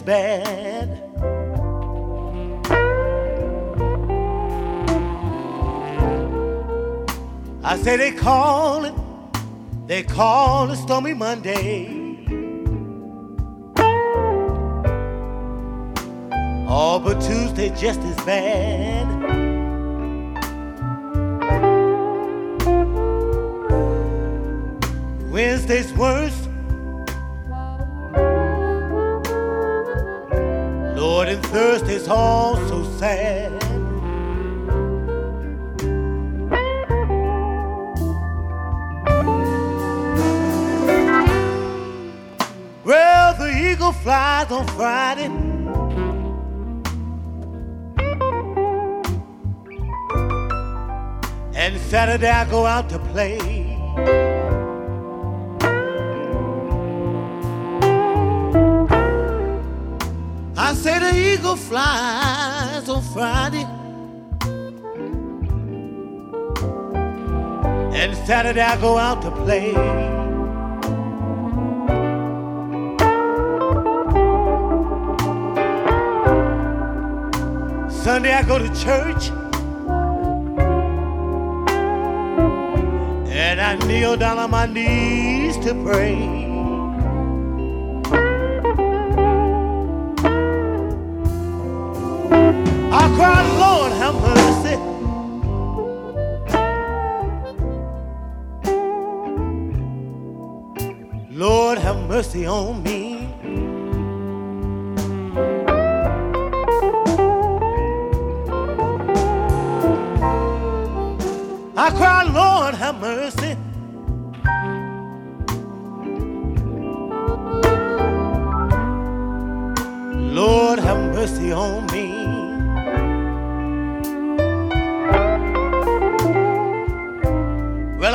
As bad. I say they call it, they call it Stormy Monday. Oh, but Tuesday just as bad. Wednesday's worse. And Thursday's all so sad. Well, the eagle flies on Friday. And Saturday I go out to play. Eagle flies on Friday. And Saturday I go out to play. Sunday I go to church. And I kneel down on my knees to pray. Cried, Lord, have mercy. Lord, have mercy on me.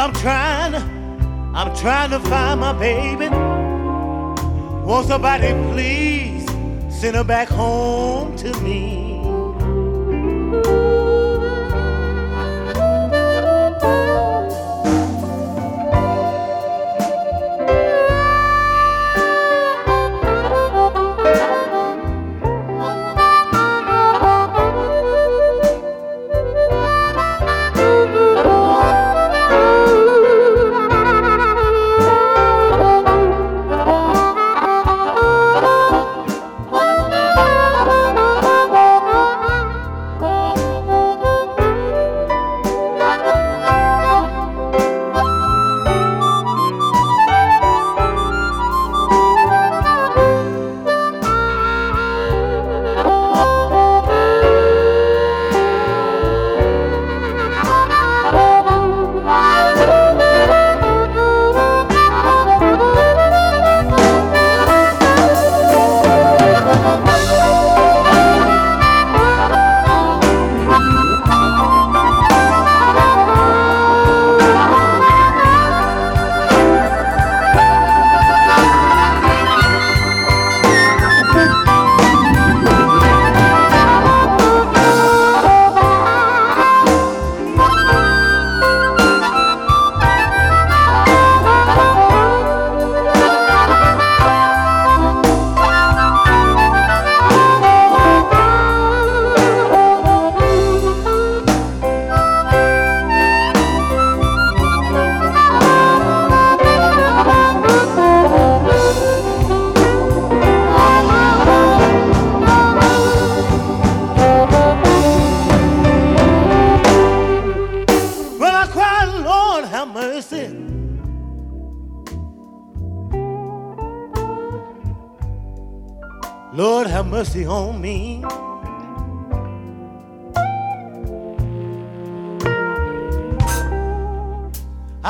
I'm trying, I'm trying to find my baby. Won't somebody please send her back home to me?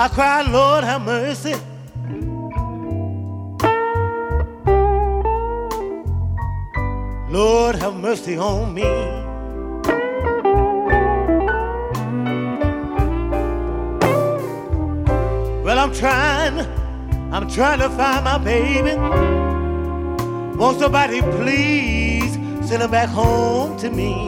I cried, Lord, have mercy. Lord, have mercy on me. Well, I'm trying, I'm trying to find my baby. Won't somebody please send her back home to me?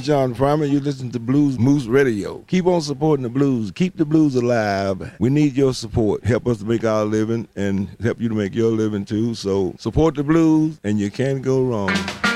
Is John Primer. You listen to Blues Moose Radio. Keep on supporting the blues. Keep the blues alive. We need your support. Help us to make our living and help you to make your living too. So support the blues and you can't go wrong.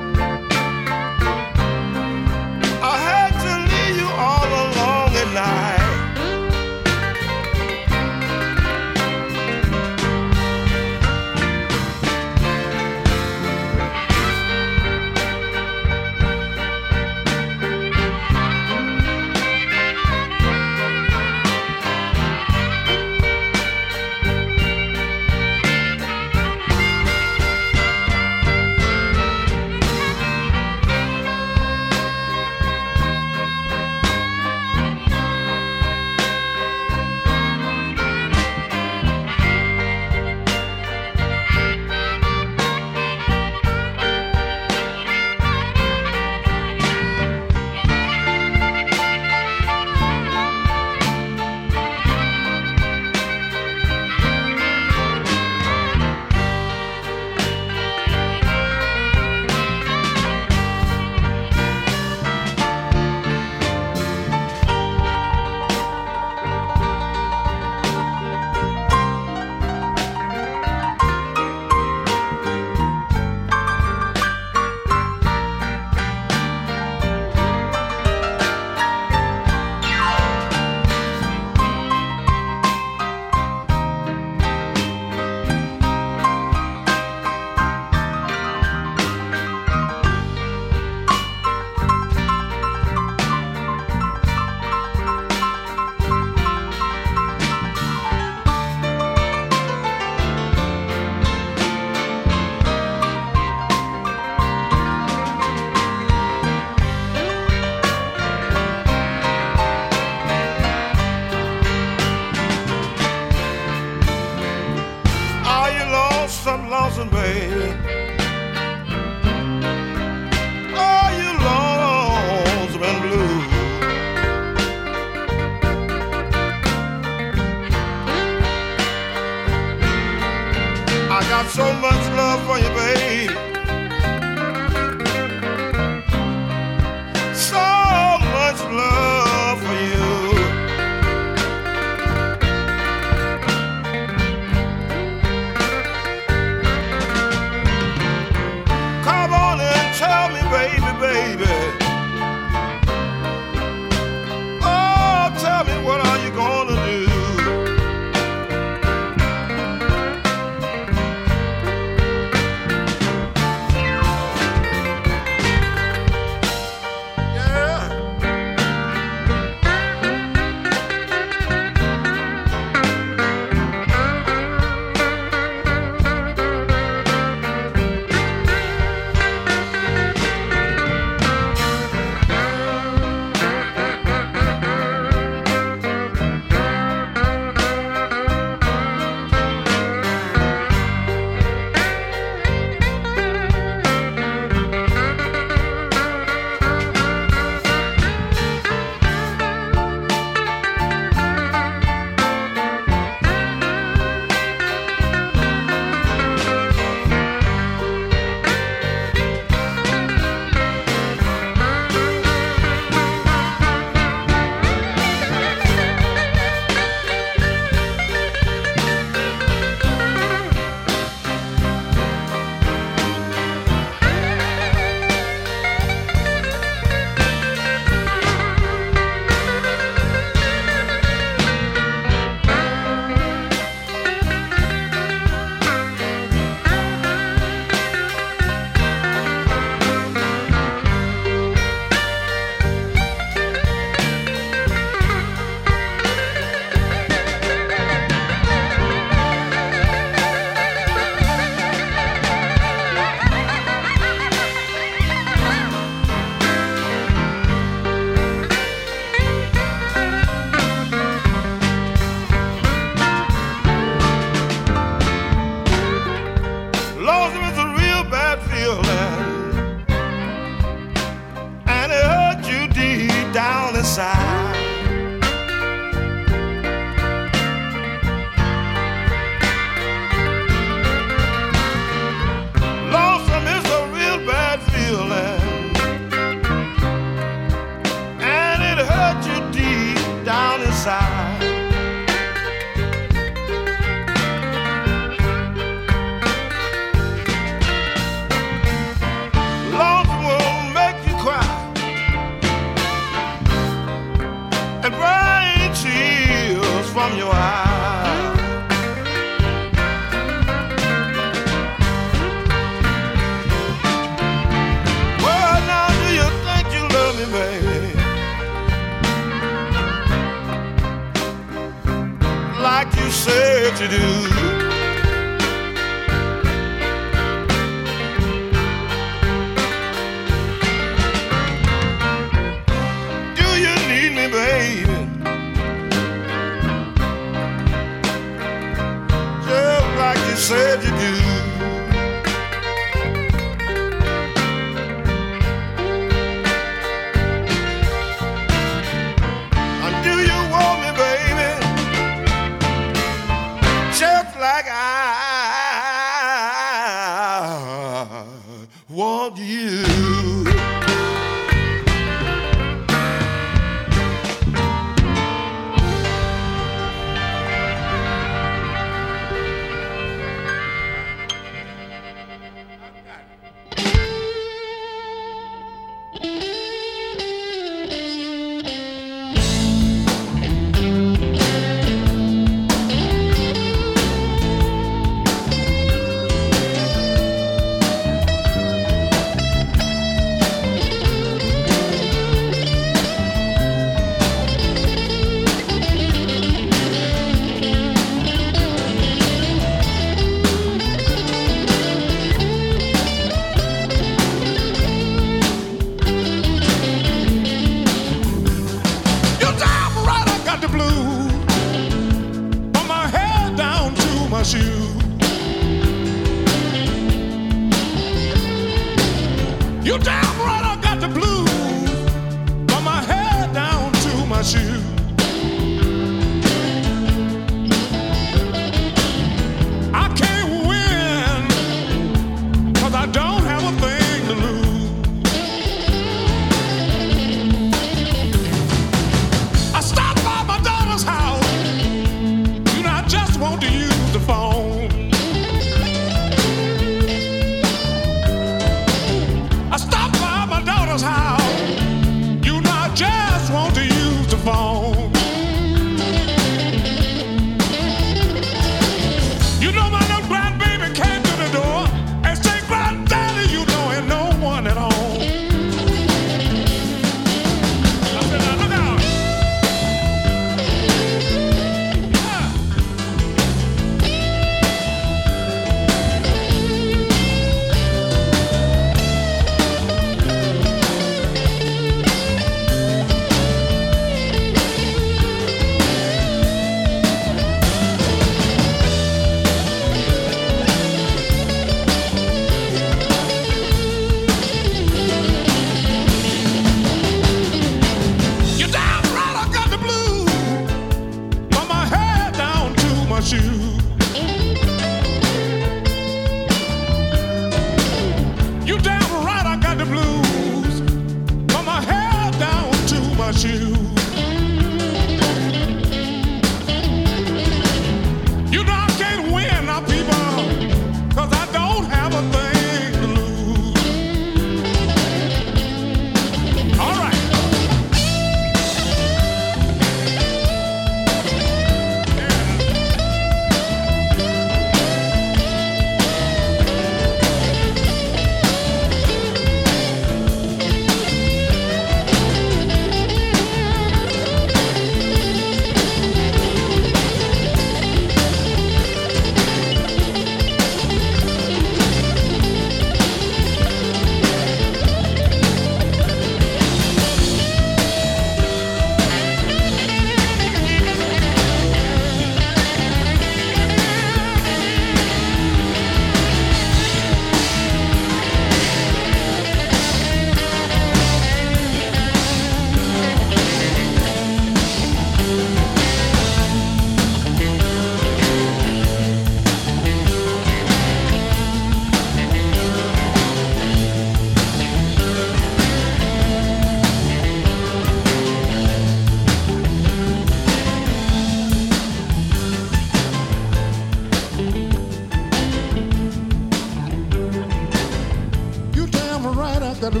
Got the.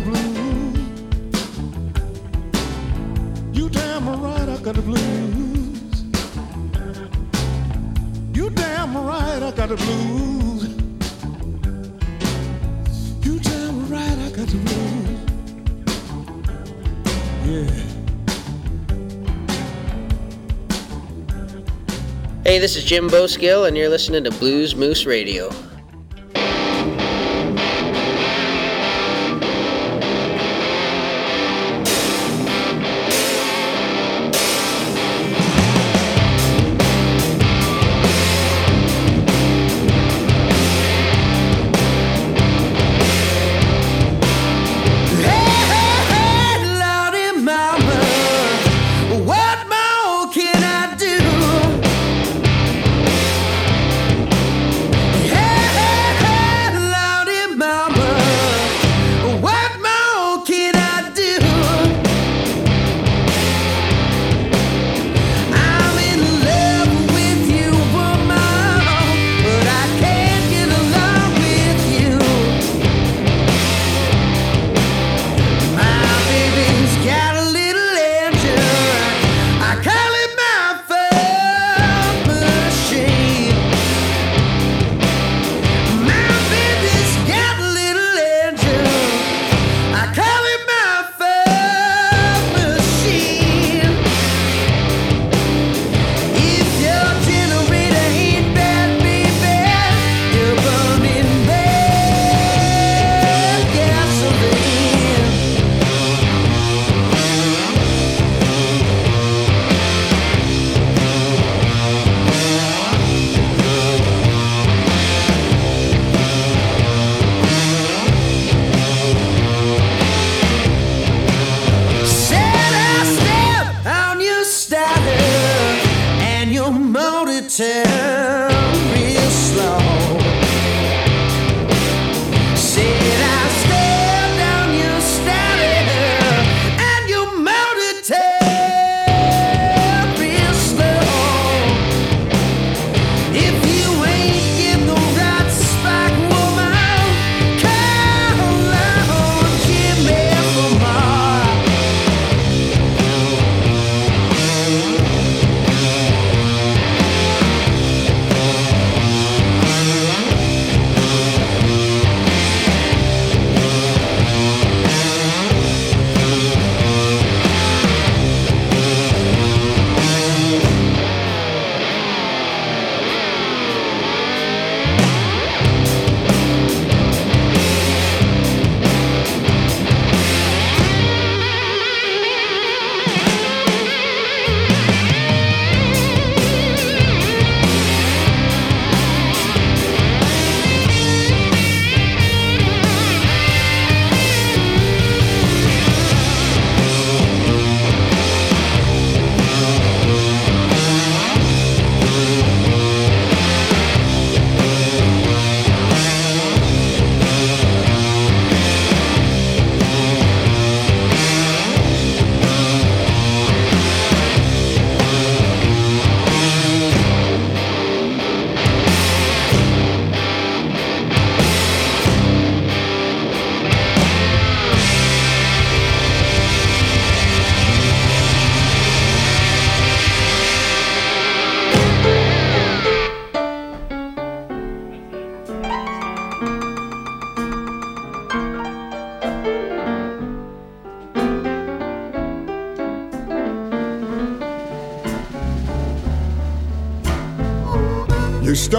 You damn right I got the blues. You damn right I got the blues. You damn right I got the blues. Yeah. Hey, this is Jim Boskill, and you're listening to Blues Moose Radio.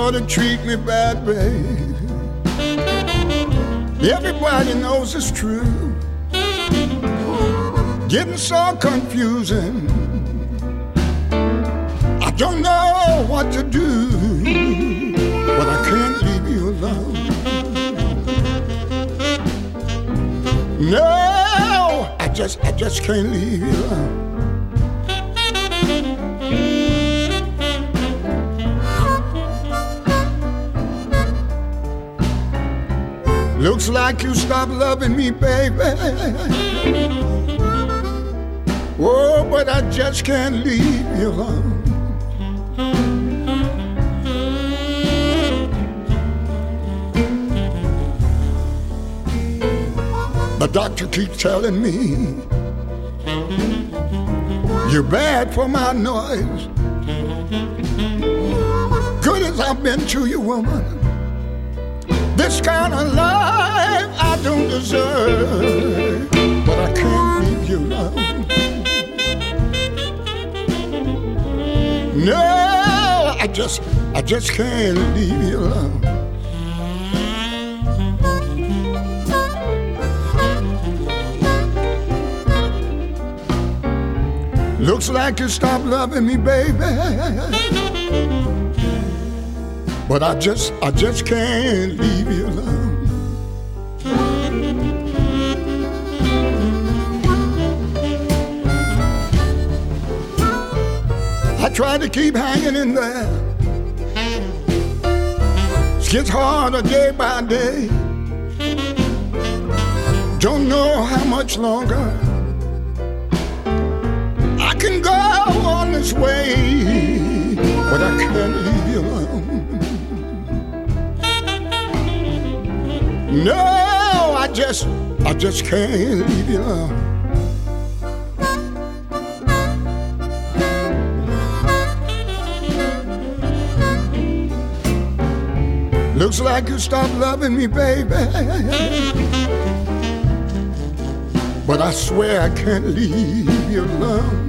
Started treat me bad, babe. Everybody knows it's true. Getting so confusing. I don't know what to do, but I can't leave you alone. No, I just, I just can't leave you alone. Like you stop loving me, baby. Oh, but I just can't leave you alone. The doctor keeps telling me you're bad for my noise. Good as I've been to you, woman. This kind of life I don't deserve, but I can't leave you alone. No, I just, I just can't leave you alone. Looks like you stopped loving me, baby. But I just, I just can't leave you alone. Try to keep hanging in there. It gets harder day by day. Don't know how much longer I can go on this way, but I can't leave you alone. No, I just, I just can't leave you alone. Looks like you stopped loving me, baby. But I swear I can't leave you alone.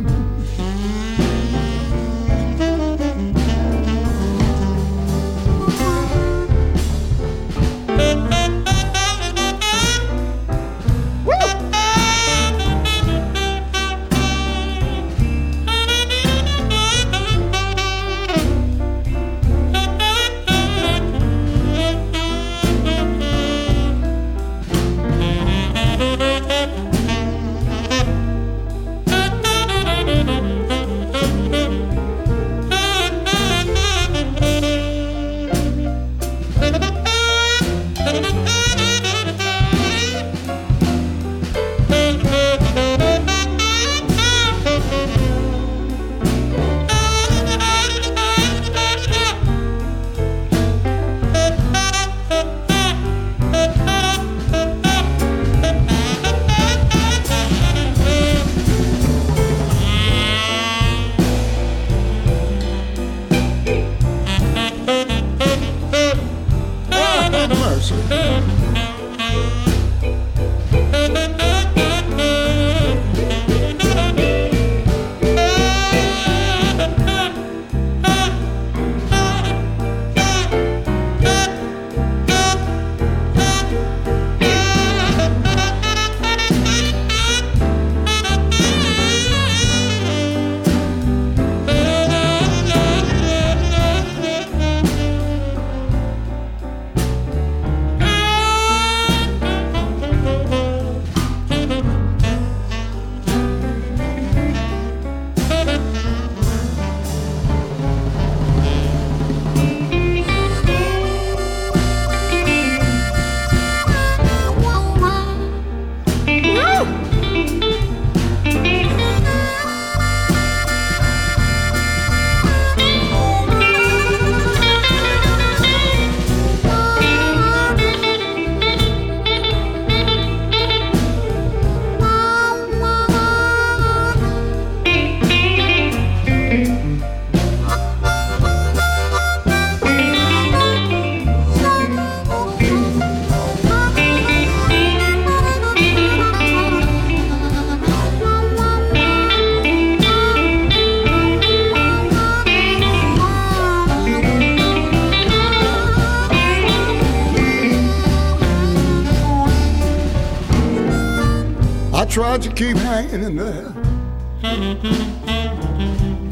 Tried to keep hanging in there.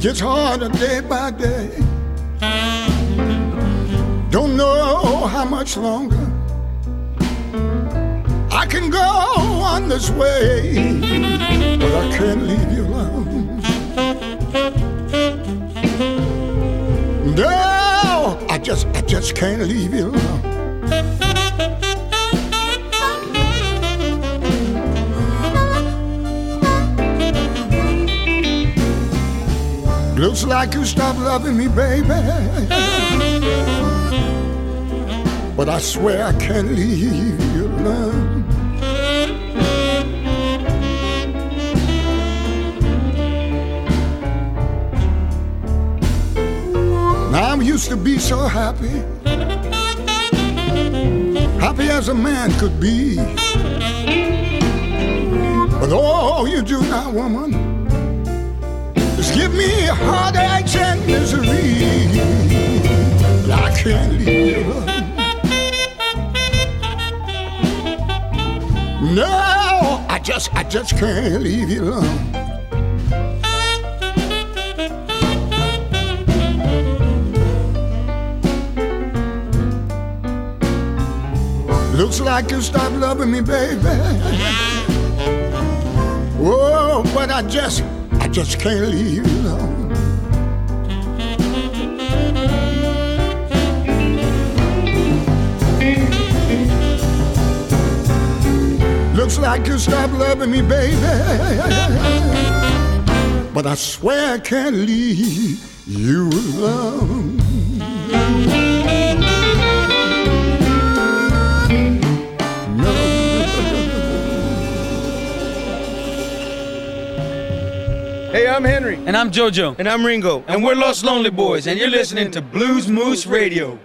Gets harder day by day. Don't know how much longer I can go on this way, but I can't leave you alone. No, I just, I just can't leave you alone. Looks like you stopped loving me, baby. But I swear I can't leave you alone. I used to be so happy, happy as a man could be. But oh, you do not, woman give me heartaches and misery. I can't live. No, I just, I just can't leave you alone. Looks like you stopped loving me, baby. Whoa, but I just just can't leave you alone. Looks like you stopped loving me, baby. But I swear I can't leave you alone. Hey, I'm Henry. And I'm JoJo. And I'm Ringo. And, and we're Los Lonely Boys, and you're listening to Blues Moose Radio.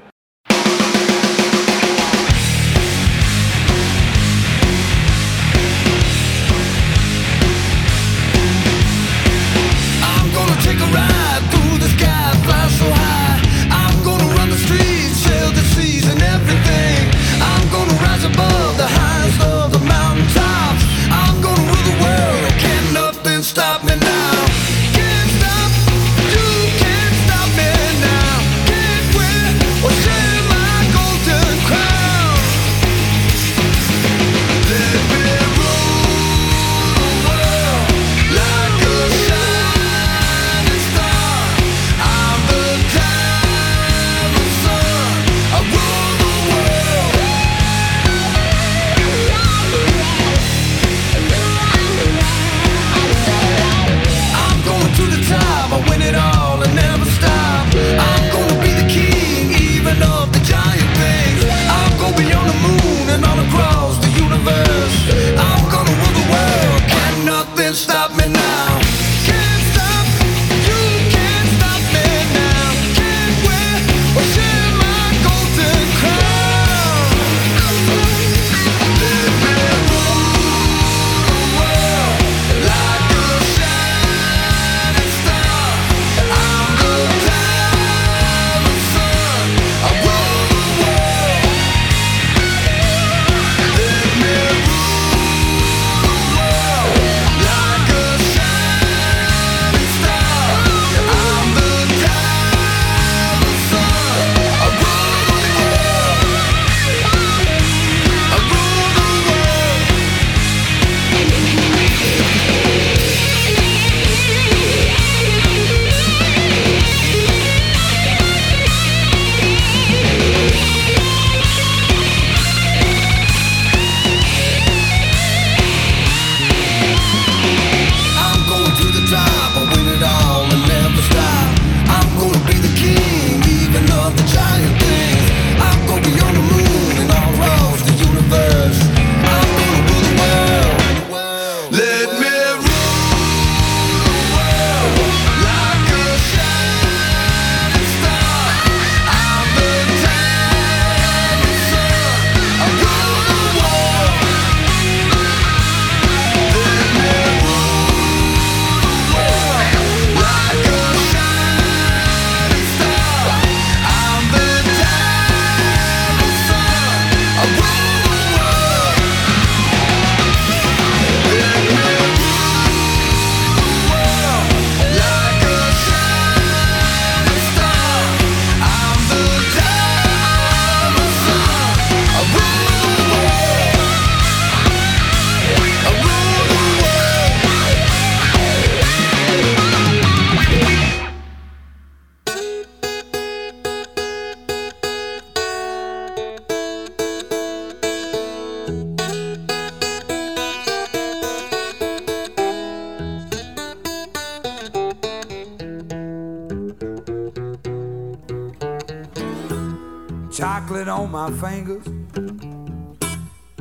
my fingers,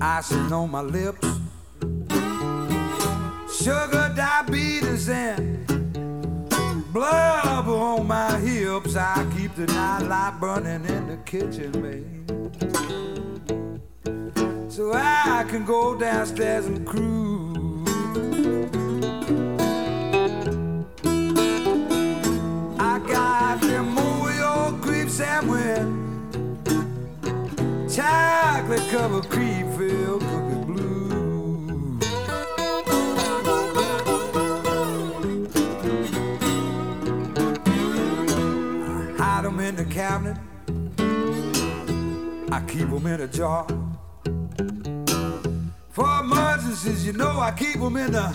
icing on my lips. Sugar diabetes and blood on my hips. I keep the nightlight burning in the kitchen, babe. So I can go downstairs and cruise. Chocolate covered cream filled cookie blue. I hide 'em in the cabinet. I keep 'em in a jar. For emergencies, you know I keep 'em in the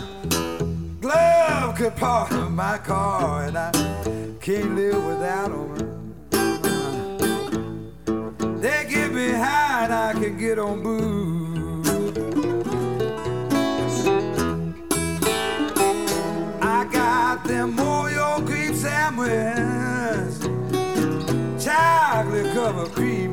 glove compartment of my car, and I can't live without 'em. They get and I can get on booze. I got them Oreo cream sandwiches, chocolate covered cream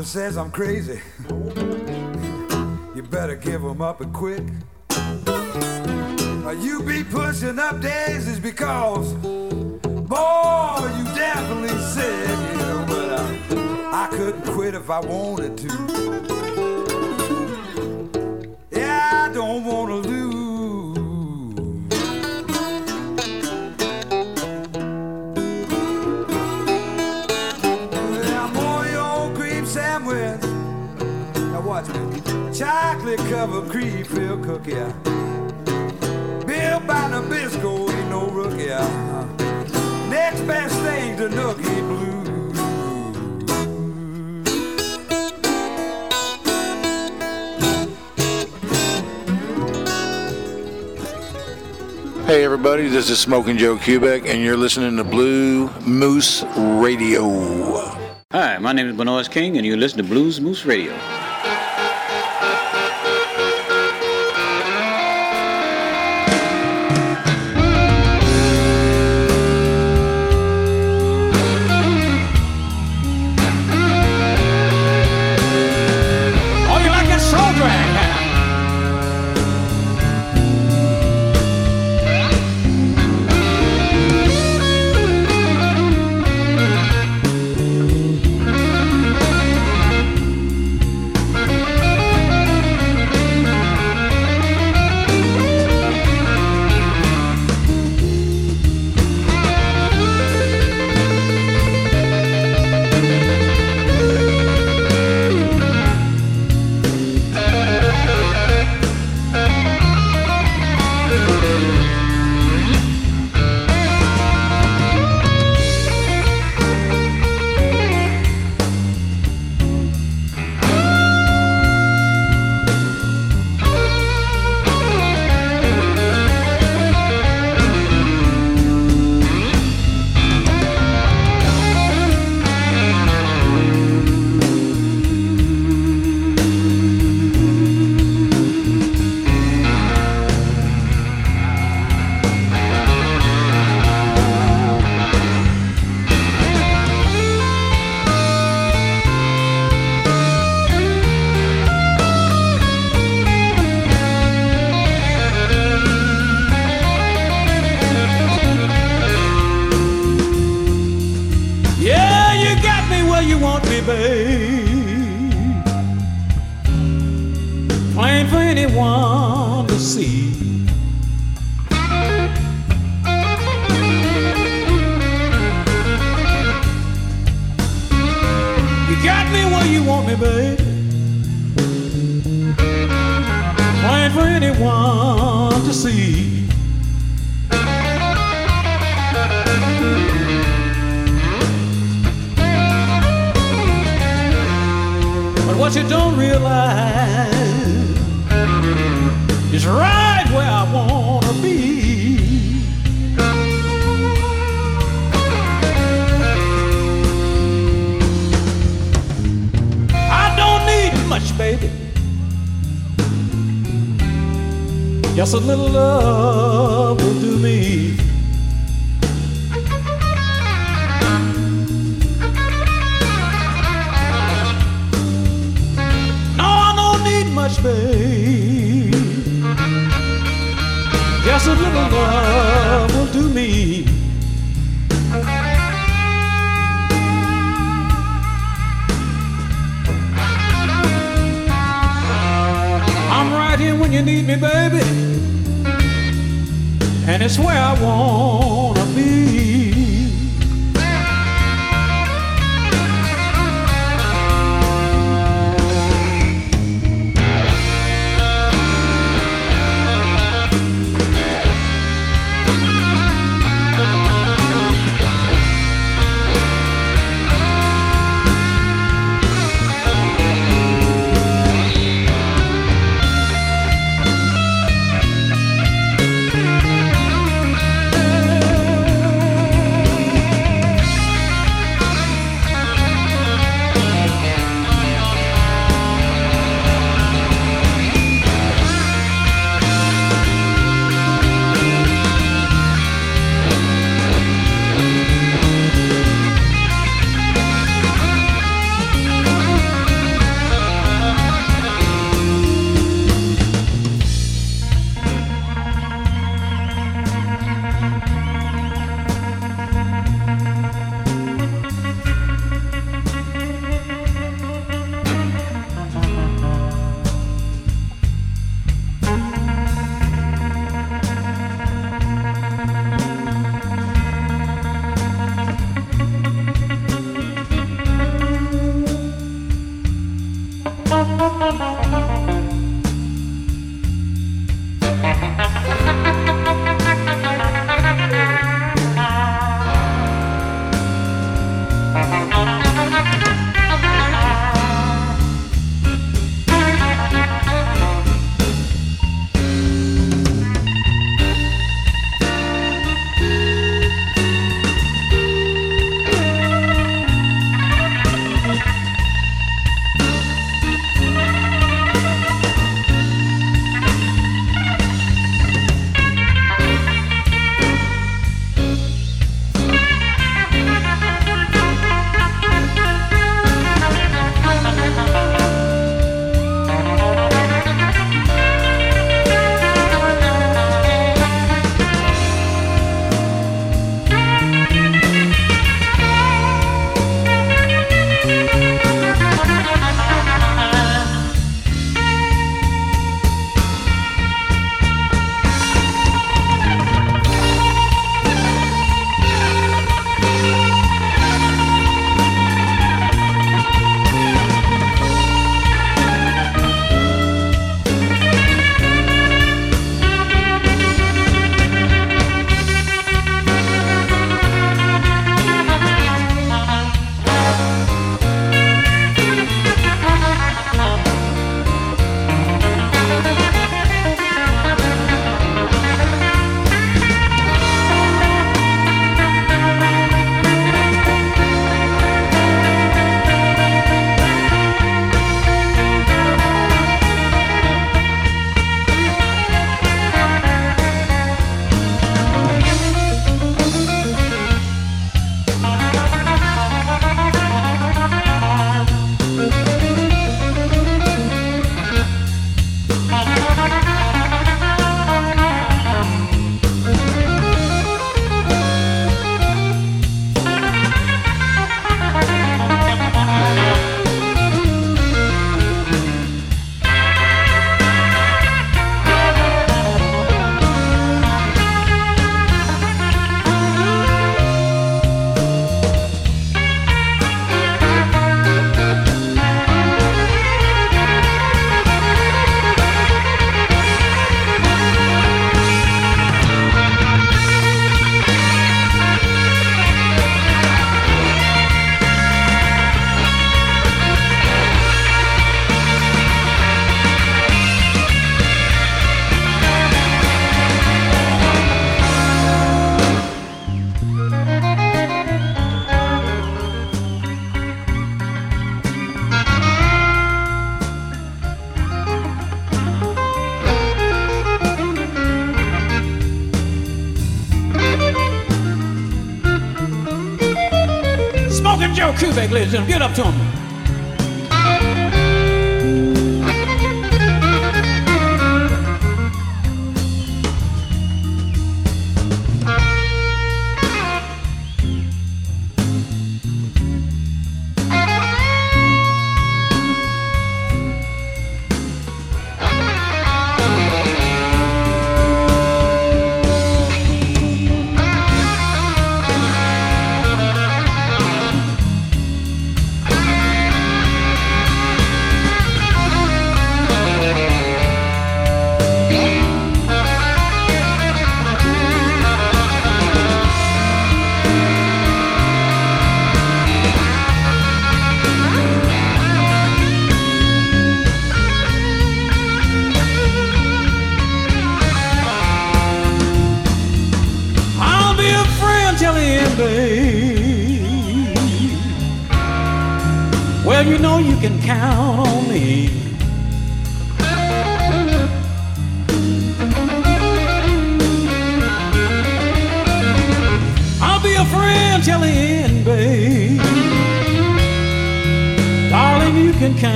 Doctor says I'm crazy. You better give 'em up and quick. You be pushing up daisies because, boy, you definitely sick. You know, but uh, I couldn't quit if I wanted to. Yeah, I don't wanna lose. Chocolate covered cream filled cookie. Bill by Nabisco ain't no rookie. Next best thing to Nookie Blue. Hey everybody, this is Smoking Joe Kubek, and you're listening to Blues Moose Radio. Hi, my name is Bnois King, and you listen to Blues Moose Radio. Just a little love will do me. No, I don't need much, babe. Just a little love will do me. When you need me, baby. And it's where I wanna be.